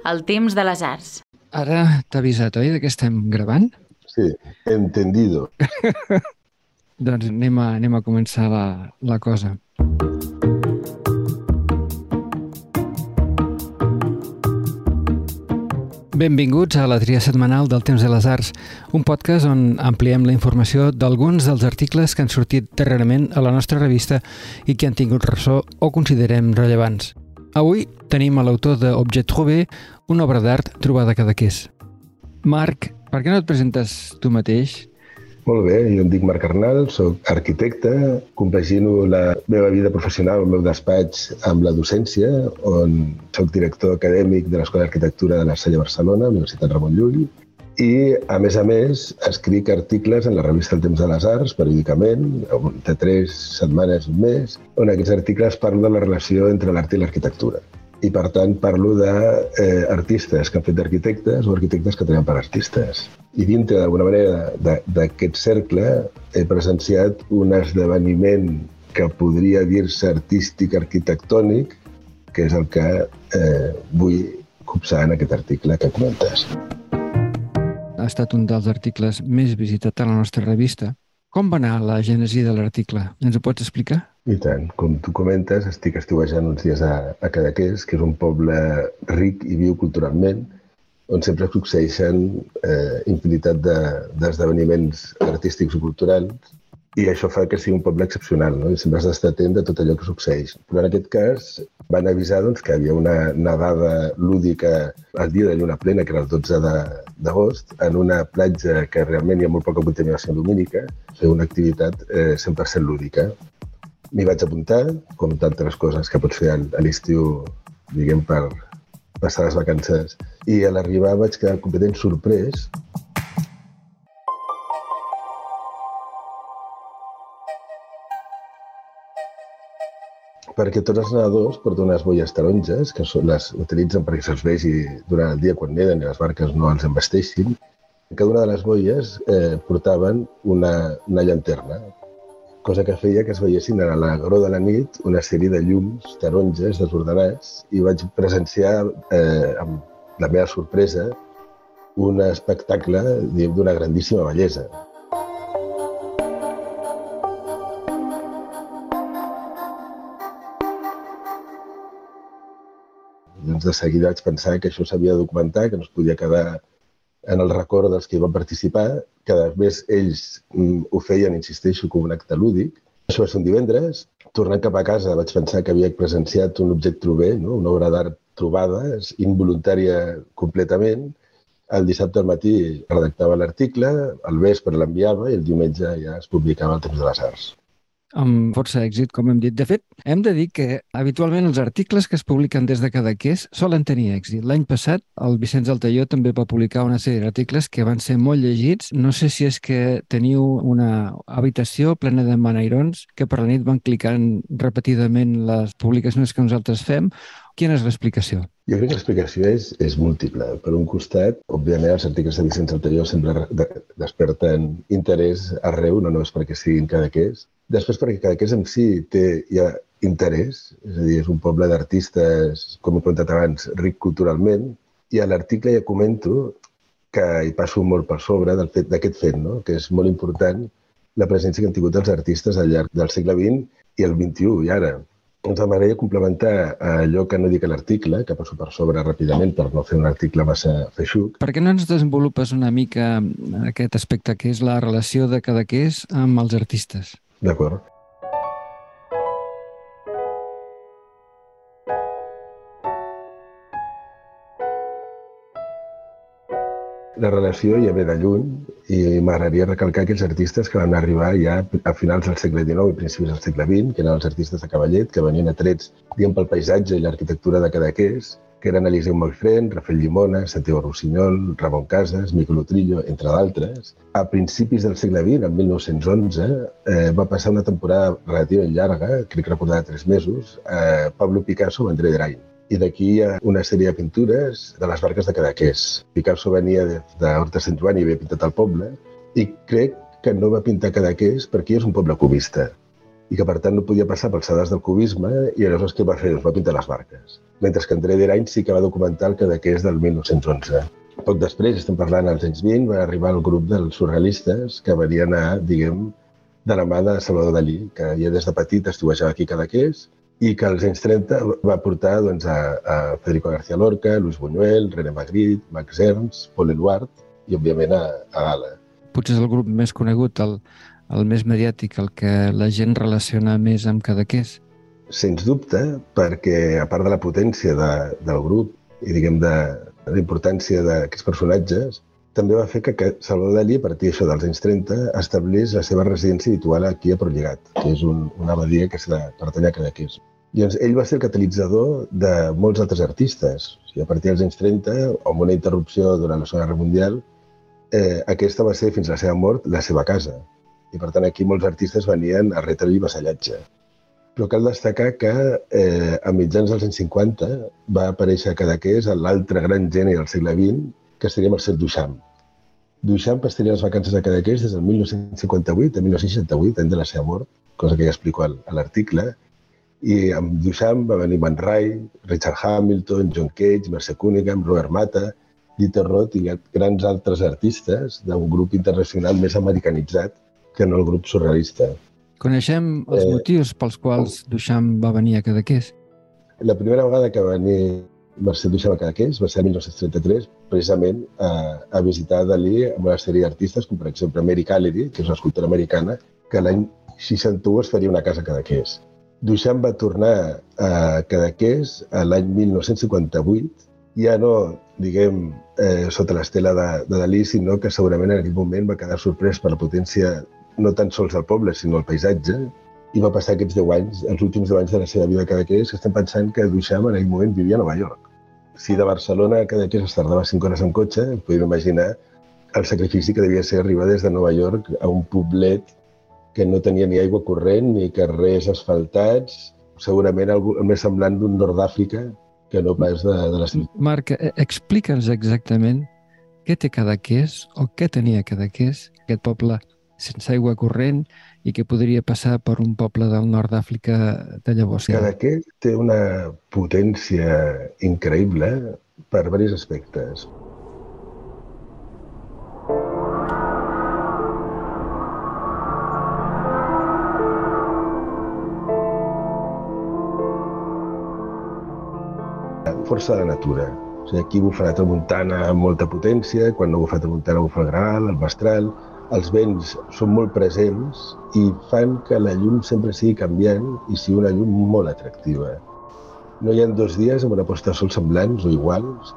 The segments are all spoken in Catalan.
El temps de les arts. Ara t'ha avisat, oi, de què estem gravant? Sí, entendido. doncs anem a, anem a començar la, la cosa. Benvinguts a la tria setmanal del Temps de les Arts, un podcast on ampliem la informació d'alguns dels articles que han sortit darrerament a la nostra revista i que han tingut ressò o considerem rellevants. Avui tenim a l'autor d'Objet Trouvé, una obra d'art trobada a Cadaqués. Marc, per què no et presentes tu mateix? Molt bé, jo em dic Marc Arnal, sóc arquitecte, compagino la meva vida professional, el meu despatx, amb la docència, on sóc director acadèmic de l'Escola d'Arquitectura de la Sella Barcelona, Universitat Ramon Llull, i, a més a més, escric articles en la revista El Temps de les Arts, periòdicament, de tres setmanes un mes, on aquests articles parlo de la relació entre l'art i l'arquitectura. I, per tant, parlo d'artistes eh, que han fet d'arquitectes o arquitectes que treballen per artistes. I dintre, d'alguna manera, d'aquest cercle he presenciat un esdeveniment que podria dir-se artístic arquitectònic, que és el que eh, vull copsar en aquest article que comentes ha estat un dels articles més visitats a la nostra revista. Com va anar la gènesi de l'article? Ens ho pots explicar? I tant. Com tu comentes, estic estiuejant uns dies a, a Cadaqués, que és un poble ric i viu culturalment, on sempre succeeixen eh, infinitat d'esdeveniments de, artístics i culturals i això fa que sigui un poble excepcional, no? I sempre has d'estar atent de tot allò que succeeix. Però en aquest cas van avisar doncs, que havia una nedada lúdica el dia de lluna plena, que era el 12 d'agost, en una platja que realment hi ha molt poca contaminació lumínica, fer una activitat eh, 100% lúdica. M'hi vaig apuntar, com tantes coses que pots fer a l'estiu, diguem, per passar les vacances. I a l'arribar vaig quedar completament sorprès perquè tots els nedadors porten unes boies taronges que són, les utilitzen perquè se'ls vegi durant el dia quan neden i les barques no els embesteixin. Cada una de les boies eh, portaven una, una llanterna, cosa que feia que es veiessin a la gró de la nit una sèrie de llums taronges desordenats i vaig presenciar, eh, amb la meva sorpresa, un espectacle d'una grandíssima bellesa. Doncs de seguida vaig pensar que això s'havia de documentar, que no es podia quedar en el record dels que hi van participar. Cada més ells mm, ho feien, insisteixo, com un acte lúdic. Això va ser un divendres. Tornant cap a casa vaig pensar que havia presenciat un objecte trobé, no? una obra d'art trobada, involuntària completament. El dissabte al matí redactava l'article, al vespre l'enviava i el diumenge ja es publicava al Temps de les Arts amb força èxit, com hem dit. De fet, hem de dir que habitualment els articles que es publiquen des de Cadaqués solen tenir èxit. L'any passat, el Vicenç Altaió també va publicar una sèrie d'articles que van ser molt llegits. No sé si és que teniu una habitació plena de manairons que per la nit van clicant repetidament les publicacions que nosaltres fem. Quina és l'explicació? Jo crec que l'explicació és, és múltiple. Per un costat, òbviament, els articles de Vicenç Altaió sempre de, desperten interès arreu, no només perquè siguin Cadaqués, Després, perquè Cadaqués en si té ja interès, és a dir, és un poble d'artistes, com he comentat abans, ric culturalment, i a l'article ja comento que hi passo molt per sobre d'aquest fet, fet no? que és molt important la presència que han tingut els artistes al llarg del segle XX i el XXI, i ara. Doncs m'agradaria complementar allò que no dic a l'article, que passo per sobre ràpidament per no fer un article massa feixuc. Per què no ens desenvolupes una mica aquest aspecte, que és la relació de Cadaqués amb els artistes? D'acord. La relació ja ve de lluny i m'agradaria recalcar aquells artistes que van arribar ja a finals del segle XIX i principis del segle XX, que eren els artistes de Cavallet, que venien atrets diguem, pel paisatge i l'arquitectura de Cadaqués, que eren Eliseu Moixfrent, Rafael Llimona, Santiago Rossinyol, Ramon Casas, Miquel Utrillo, entre d'altres. A principis del segle XX, en 1911, eh, va passar una temporada relativament llarga, crec recordar tres mesos, a Pablo Picasso amb André Derain. I d'aquí hi ha una sèrie de pintures de les barques de Cadaqués. Picasso venia d'Horta Sant Joan i havia pintat el poble, i crec que no va pintar Cadaqués perquè és un poble cubista. I que per tant no podia passar pels sedars del cubisme i aleshores què va fer? Doncs va pintar les barques. Mentre que André Derain sí que va documentar el Cadaqués del 1911. Poc després, estem parlant als anys 20, va arribar el grup dels surrealistes que venien a, diguem, de la mà de Salvador Dalí, que ja des de petit estiuejava aquí Cadaqués i que als anys 30 va portar doncs, a, a Federico García Lorca, Luis Buñuel, René Magritte, Max Ernst, Paul Eluard i, òbviament, a, a Gala. Potser és el grup més conegut, el, el més mediàtic, el que la gent relaciona més amb Cadaqués? Sens dubte, perquè a part de la potència de, del grup i diguem de, de la importància d'aquests personatges, també va fer que Salvador Dalí, a partir d'això dels anys 30, establís la seva residència habitual aquí a Prollegat, que és un, una abadia que pertany a Cadaqués. Doncs, ell va ser el catalitzador de molts altres artistes. O sigui, a partir dels anys 30, amb una interrupció durant la Segona Guerra Mundial, eh, aquesta va ser, fins a la seva mort, la seva casa. I per tant aquí molts artistes venien a retre i vassallatge. Però cal destacar que eh, a mitjans dels anys 50 va aparèixer a Cadaqués l'altre gran geni del segle XX, que seria Marcel Duchamp. Duchamp estaria les vacances a Cadaqués des del 1958 a 1968, any de la seva mort, cosa que ja explico a l'article, i amb Duchamp va venir Man Ray, Richard Hamilton, John Cage, Mercè Cunningham, Robert Mata, Dieter Roth i grans altres artistes d'un grup internacional més americanitzat que no el grup surrealista. Coneixem els eh, motius pels quals Duchamp va venir a Cadaqués? La primera vegada que va venir Mercè Duchamp a Cadaqués va ser el 1933, precisament a, a visitar Dalí amb una sèrie d'artistes, com per exemple Mary Callery, que és una escultora americana, que l'any 61 es faria una casa a Cadaqués. Duchamp va tornar a Cadaqués l'any 1958, ja no, diguem, eh, sota l'estela de, de Dalí, sinó que segurament en aquell moment va quedar sorprès per la potència no tan sols el poble, sinó el paisatge, i va passar aquests 10 anys, els últims 10 anys de la seva vida a Cadaqués, que estem pensant que Duchamp en aquell moment vivia a Nova York. Si de Barcelona a Cadaqués es tardava 5 hores en cotxe, podem imaginar el sacrifici que devia ser arribar des de Nova York a un poblet que no tenia ni aigua corrent ni carrers asfaltats, segurament el, més semblant d'un nord d'Àfrica que no pas de, de la ciutat. Marc, eh, explica'ns exactament què té Cadaqués o què tenia Cadaqués, aquest poble sense aigua corrent i que podria passar per un poble del nord d'Àfrica de llavors. Cadaqués té una potència increïble per diversos aspectes. força de la natura. O sigui, aquí bufa la tramuntana amb molta potència, quan no bufa la tramuntana bufa el granal, el mestral, els vents són molt presents i fan que la llum sempre sigui canviant i sigui una llum molt atractiva. No hi ha dos dies amb una posta de sol semblants o iguals.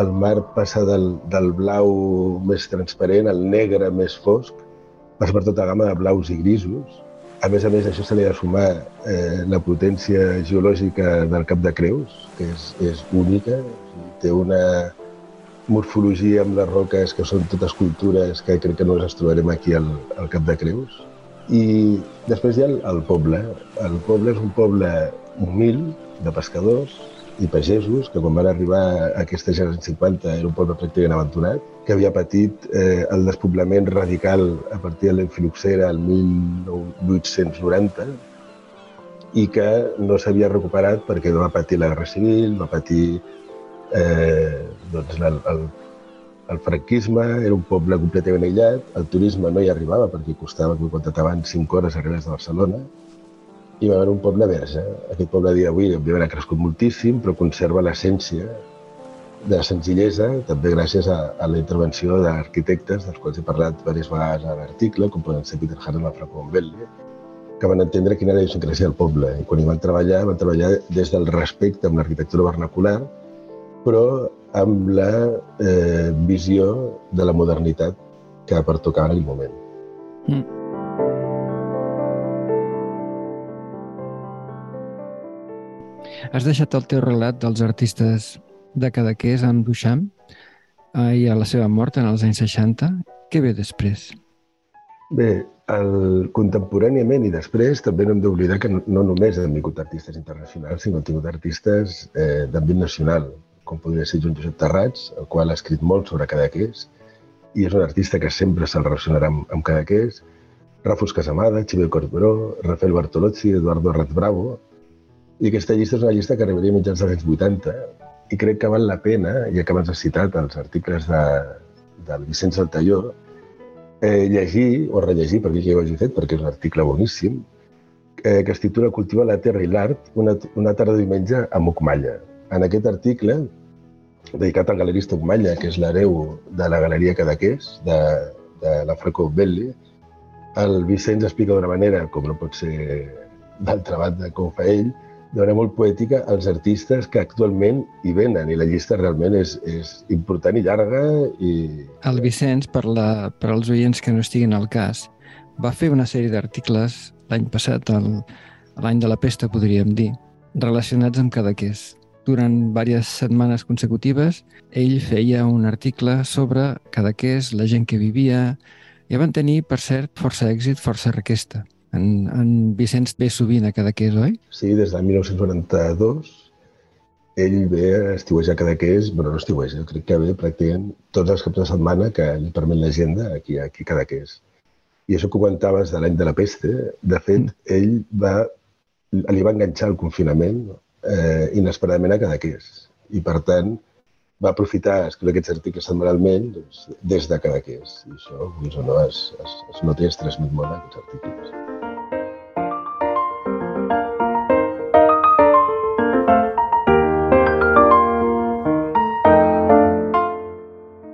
El mar passa del, del blau més transparent al negre més fosc, passa per tota gamma de blaus i grisos. A més a més, això se li ha de sumar eh, la potència geològica del Cap de Creus, que és, és única, té una, morfologia amb les roques, que són totes cultures que crec que no les trobarem aquí al, al Cap de Creus. I després hi ha el, el poble. El poble és un poble humil, de pescadors i pagesos, que quan van arribar a gent 50 era un poble pràcticament abandonat, que havia patit eh, el despoblament radical a partir de l'enfiloxera el 1890 i que no s'havia recuperat perquè va patir la Guerra Civil, va patir eh, doncs el, el, el franquisme era un poble completament aïllat, el turisme no hi arribava perquè costava, com contractaven 5 hores arribar de Barcelona, i va haver un poble verge. Aquest poble dia d'avui, òbviament, ha crescut moltíssim, però conserva l'essència de la senzillesa, també gràcies a, a la intervenció d'arquitectes, dels quals he parlat diverses vegades a l'article, com poden ser Peter Hartmann o Franco Bombelli, que van entendre quina era la idiosincràsia del poble. I quan hi van treballar, van treballar des del respecte amb l'arquitectura vernacular, però amb la eh, visió de la modernitat que pertocava en aquell moment. Mm. Has deixat el teu relat dels artistes de Cadaqués amb Duchamp eh, i a la seva mort en els anys 60. Què ve després? Bé, el, contemporàniament i després també no hem d'oblidar que no, no només hem vingut artistes internacionals, sinó hem tingut artistes eh, d'àmbit nacional com podria ser Joan Josep Terrats, el qual ha escrit molt sobre Cadaqués, i és un artista que sempre se'l relacionarà amb, amb Cadaqués. Rafus Casamada, Xavier Corberó, Rafael Bartolozzi, Eduardo Bravo, i aquesta llista és una llista que arribaria mitjans dels anys 80 i crec que val la pena, ja que abans has citat els articles de, del Vicenç Altalló, eh, llegir o rellegir, perquè ja ho hagi fet, perquè és un article boníssim, eh, que es titula Cultiva la terra i l'art, una, una tarda de diumenge a Mocmalla. En aquest article, dedicat al galerista Mocmalla, que és l'hereu de la Galeria Cadaqués, de, de la Franco Belli, el Vicenç explica d'una manera, com no pot ser d'altra banda com fa ell, manera molt poètica els artistes que actualment hi venen i la llista realment és, és important i llarga. I... El Vicenç, per, la, per als oients que no estiguin al cas, va fer una sèrie d'articles l'any passat, l'any de la pesta, podríem dir, relacionats amb Cadaqués. Durant diverses setmanes consecutives, ell feia un article sobre Cadaqués, la gent que vivia, i van tenir, per cert, força èxit, força requesta. En, en Vicenç ve sovint a Cadaqués, oi? Sí, des del 1992 ell ve a estiuejar Cadaqués, però no estiueja, jo crec que ve pràcticament tots els caps de setmana que li permet l'agenda aquí, aquí a Cadaqués. I això que comentaves de l'any de la peste, de fet, mm. ell va, li va enganxar el confinament eh, inesperadament a Cadaqués. I, per tant, va aprofitar a escriure aquests articles setmanalment doncs, des de Cadaqués. I això, doncs, no, es, es, es nota i es transmet molt aquests articles.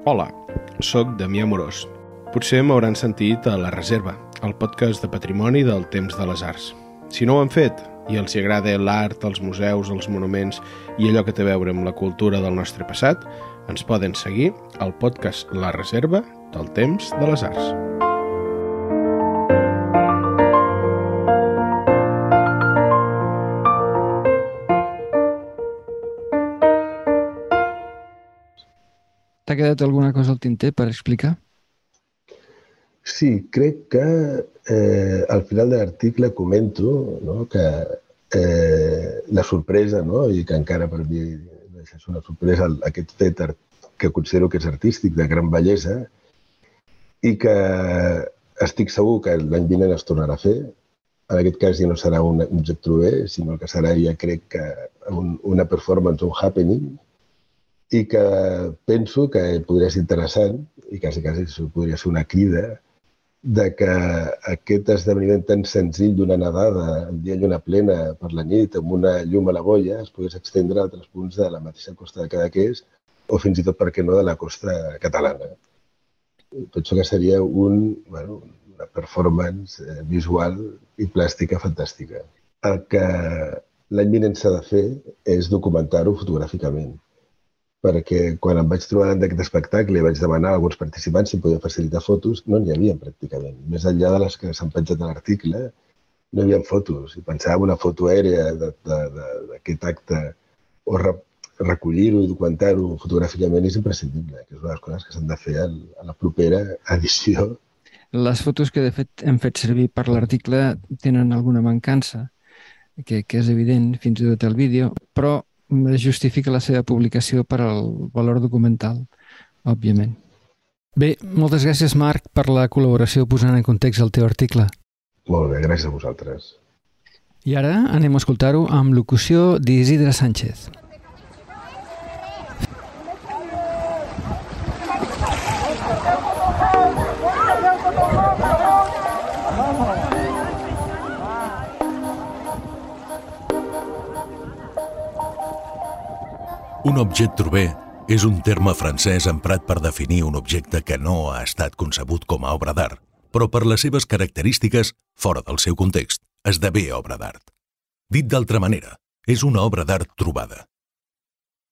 Hola, sóc Damià Morós. Potser m'hauran sentit a La Reserva, el podcast de patrimoni del temps de les arts. Si no ho han fet i els hi agrada l'art, els museus, els monuments i allò que té a veure amb la cultura del nostre passat, ens poden seguir al podcast La Reserva del temps de les arts. T'ha quedat alguna cosa al tinter per explicar? Sí, crec que eh, al final de l'article comento no, que eh, la sorpresa, no, i que encara per mi és una sorpresa aquest fet que considero que és artístic, de gran bellesa, i que estic segur que l'any vinent es tornarà a fer. En aquest cas ja no serà un objecte bé, sinó que serà, ja crec que un, una performance, un happening, i que penso que podria ser interessant i quasi, quasi podria ser una crida de que aquest esdeveniment tan senzill d'una nedada el dia lluna plena per la nit amb una llum a la boia es pogués extendre a altres punts de la mateixa costa de Cadaqués o fins i tot, per què no, de la costa catalana. Penso que seria un, bueno, una performance eh, visual i plàstica fantàstica. El que l'any vinent s'ha de fer és documentar-ho fotogràficament perquè quan em vaig trobar d'aquest espectacle i vaig demanar a alguns participants si podien facilitar fotos, no n'hi havia pràcticament. Més enllà de les que s'han penjat a l'article, no hi havia fotos. I pensava una foto aèrea d'aquest acte o re recollir-ho i documentar-ho fotogràficament és imprescindible, que és una de les coses que s'han de fer a la propera edició. Les fotos que de fet hem fet servir per l'article tenen alguna mancança, que, que és evident fins i tot el vídeo, però justifica la seva publicació per al valor documental, òbviament. Bé, moltes gràcies, Marc, per la col·laboració posant en context el teu article. Molt bé, gràcies a vosaltres. I ara anem a escoltar-ho amb locució d'Isidre Sánchez. Un objecte trobé és un terme francès emprat per definir un objecte que no ha estat concebut com a obra d'art, però per les seves característiques, fora del seu context, esdevé obra d'art. Dit d'altra manera, és una obra d'art trobada.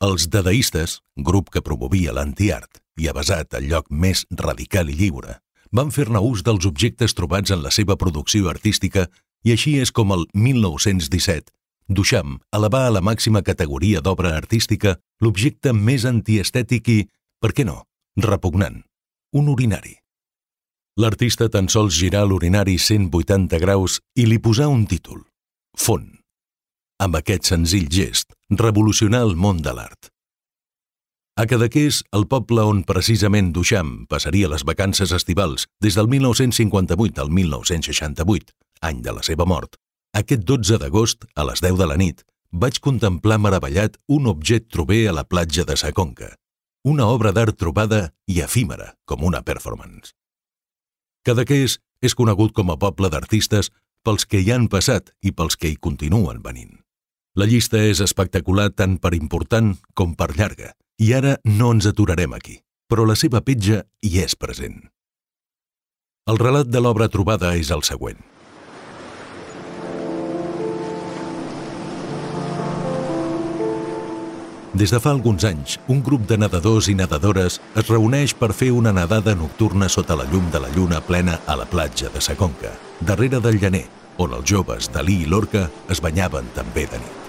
Els dadaistes, grup que promovia l'antiart i ha basat el lloc més radical i lliure, van fer-ne ús dels objectes trobats en la seva producció artística i així és com el 1917 Duchamp elevà a la màxima categoria d'obra artística l'objecte més antiestètic i, per què no, repugnant, un urinari. L'artista tan sols girà l'urinari 180 graus i li posà un títol, Font. Amb aquest senzill gest, revolucionà el món de l'art. A Cadaqués, el poble on precisament Duchamp passaria les vacances estivals des del 1958 al 1968, any de la seva mort, aquest 12 d'agost, a les 10 de la nit, vaig contemplar meravellat un objecte trober a la platja de Sa Conca, una obra d'art trobada i efímera, com una performance. Cadaqués és conegut com a poble d'artistes pels que hi han passat i pels que hi continuen venint. La llista és espectacular tant per important com per llarga, i ara no ens aturarem aquí, però la seva petja hi és present. El relat de l'obra trobada és el següent. Des de fa alguns anys, un grup de nedadors i nedadores es reuneix per fer una nedada nocturna sota la llum de la lluna plena a la platja de Sa Conca, darrere del Llaner, on els joves Dalí i Lorca es banyaven també de nit.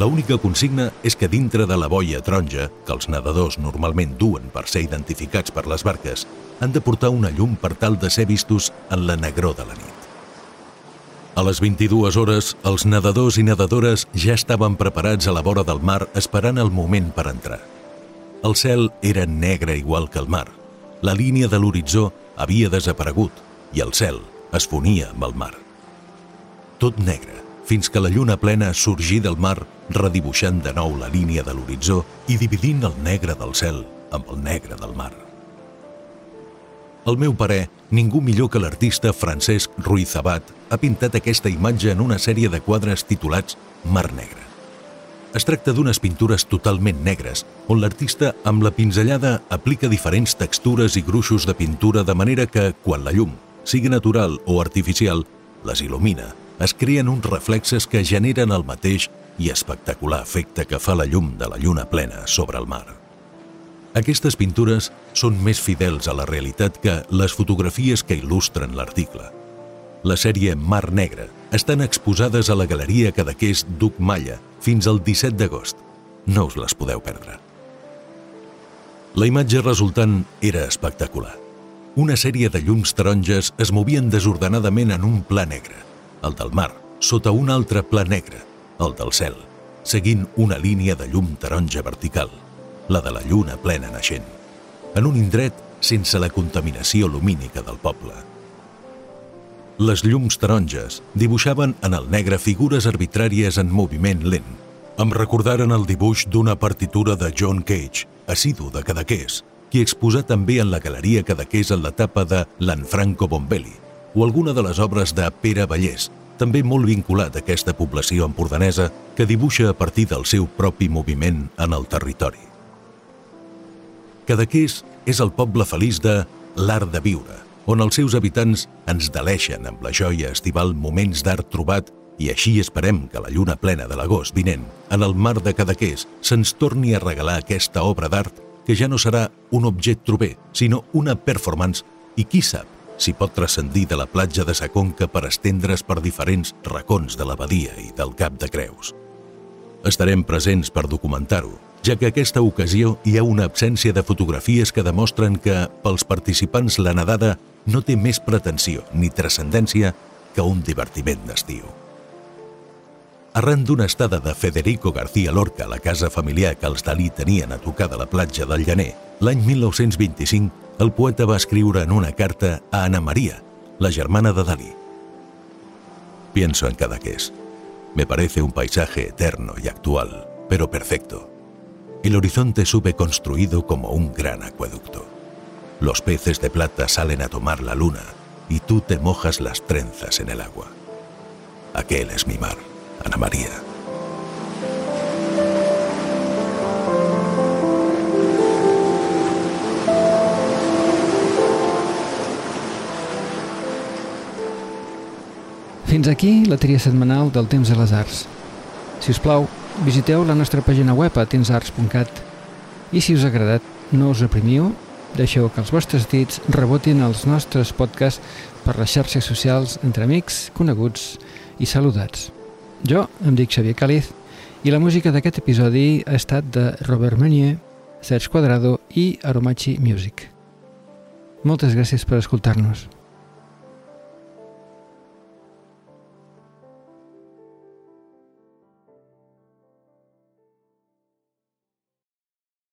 L'única consigna és que dintre de la boia taronja, que els nedadors normalment duen per ser identificats per les barques, han de portar una llum per tal de ser vistos en la negró de la nit. A les 22 hores, els nedadors i nedadores ja estaven preparats a la vora del mar esperant el moment per entrar. El cel era negre igual que el mar. La línia de l'horitzó havia desaparegut i el cel es fonia amb el mar. Tot negre, fins que la lluna plena sorgí del mar redibuixant de nou la línia de l'horitzó i dividint el negre del cel amb el negre del mar. Al meu parer, ningú millor que l'artista Francesc Ruiz Abad ha pintat aquesta imatge en una sèrie de quadres titulats Mar Negre. Es tracta d'unes pintures totalment negres, on l'artista, amb la pinzellada, aplica diferents textures i gruixos de pintura de manera que, quan la llum, sigui natural o artificial, les il·lumina, es creen uns reflexes que generen el mateix i espectacular efecte que fa la llum de la lluna plena sobre el mar. Aquestes pintures són més fidels a la realitat que les fotografies que il·lustren l'article. La sèrie Mar Negre estan exposades a la Galeria Cadaqués Duc Malla fins al 17 d'agost. No us les podeu perdre. La imatge resultant era espectacular. Una sèrie de llums taronges es movien desordenadament en un pla negre, el del mar, sota un altre pla negre, el del cel, seguint una línia de llum taronja vertical – la de la lluna plena naixent, en un indret sense la contaminació lumínica del poble. Les llums taronges dibuixaven en el negre figures arbitràries en moviment lent. Em recordaren el dibuix d'una partitura de John Cage, assidu de Cadaqués, qui exposà també en la Galeria Cadaqués en l'etapa de l'Anfranco Bombelli, o alguna de les obres de Pere Vallès, també molt vinculat a aquesta població empordanesa que dibuixa a partir del seu propi moviment en el territori. Cadaqués és el poble feliç de l'art de viure, on els seus habitants ens deleixen amb la joia estival moments d'art trobat i així esperem que la lluna plena de l'agost vinent, en el mar de Cadaqués, se'ns torni a regalar aquesta obra d'art que ja no serà un objecte trober, sinó una performance i qui sap si pot transcendir de la platja de Sa Conca per estendre's per diferents racons de la badia i del Cap de Creus. Estarem presents per documentar-ho, ja que aquesta ocasió hi ha una absència de fotografies que demostren que, pels participants, la nedada no té més pretensió ni transcendència que un divertiment d'estiu. Arran d'una estada de Federico García Lorca a la casa familiar que els Dalí tenien a tocar de la platja del Llaner, l'any 1925, el poeta va escriure en una carta a Ana María, la germana de Dalí. Pienso en Cadaqués. Me parece un paisaje eterno y actual, pero perfecto El horizonte sube construido como un gran acueducto. Los peces de plata salen a tomar la luna y tú te mojas las trenzas en el agua. Aquel es mi mar, Ana María. Fins aquí la tria setmanal del Temps de les Arts. Si us plau, visiteu la nostra pàgina web a tensarts.cat i si us ha agradat, no us reprimiu, deixeu que els vostres dits rebotin els nostres podcasts per les xarxes socials entre amics, coneguts i saludats. Jo em dic Xavier Càliz i la música d'aquest episodi ha estat de Robert Meunier, Serge Quadrado i Aromachi Music. Moltes gràcies per escoltar-nos.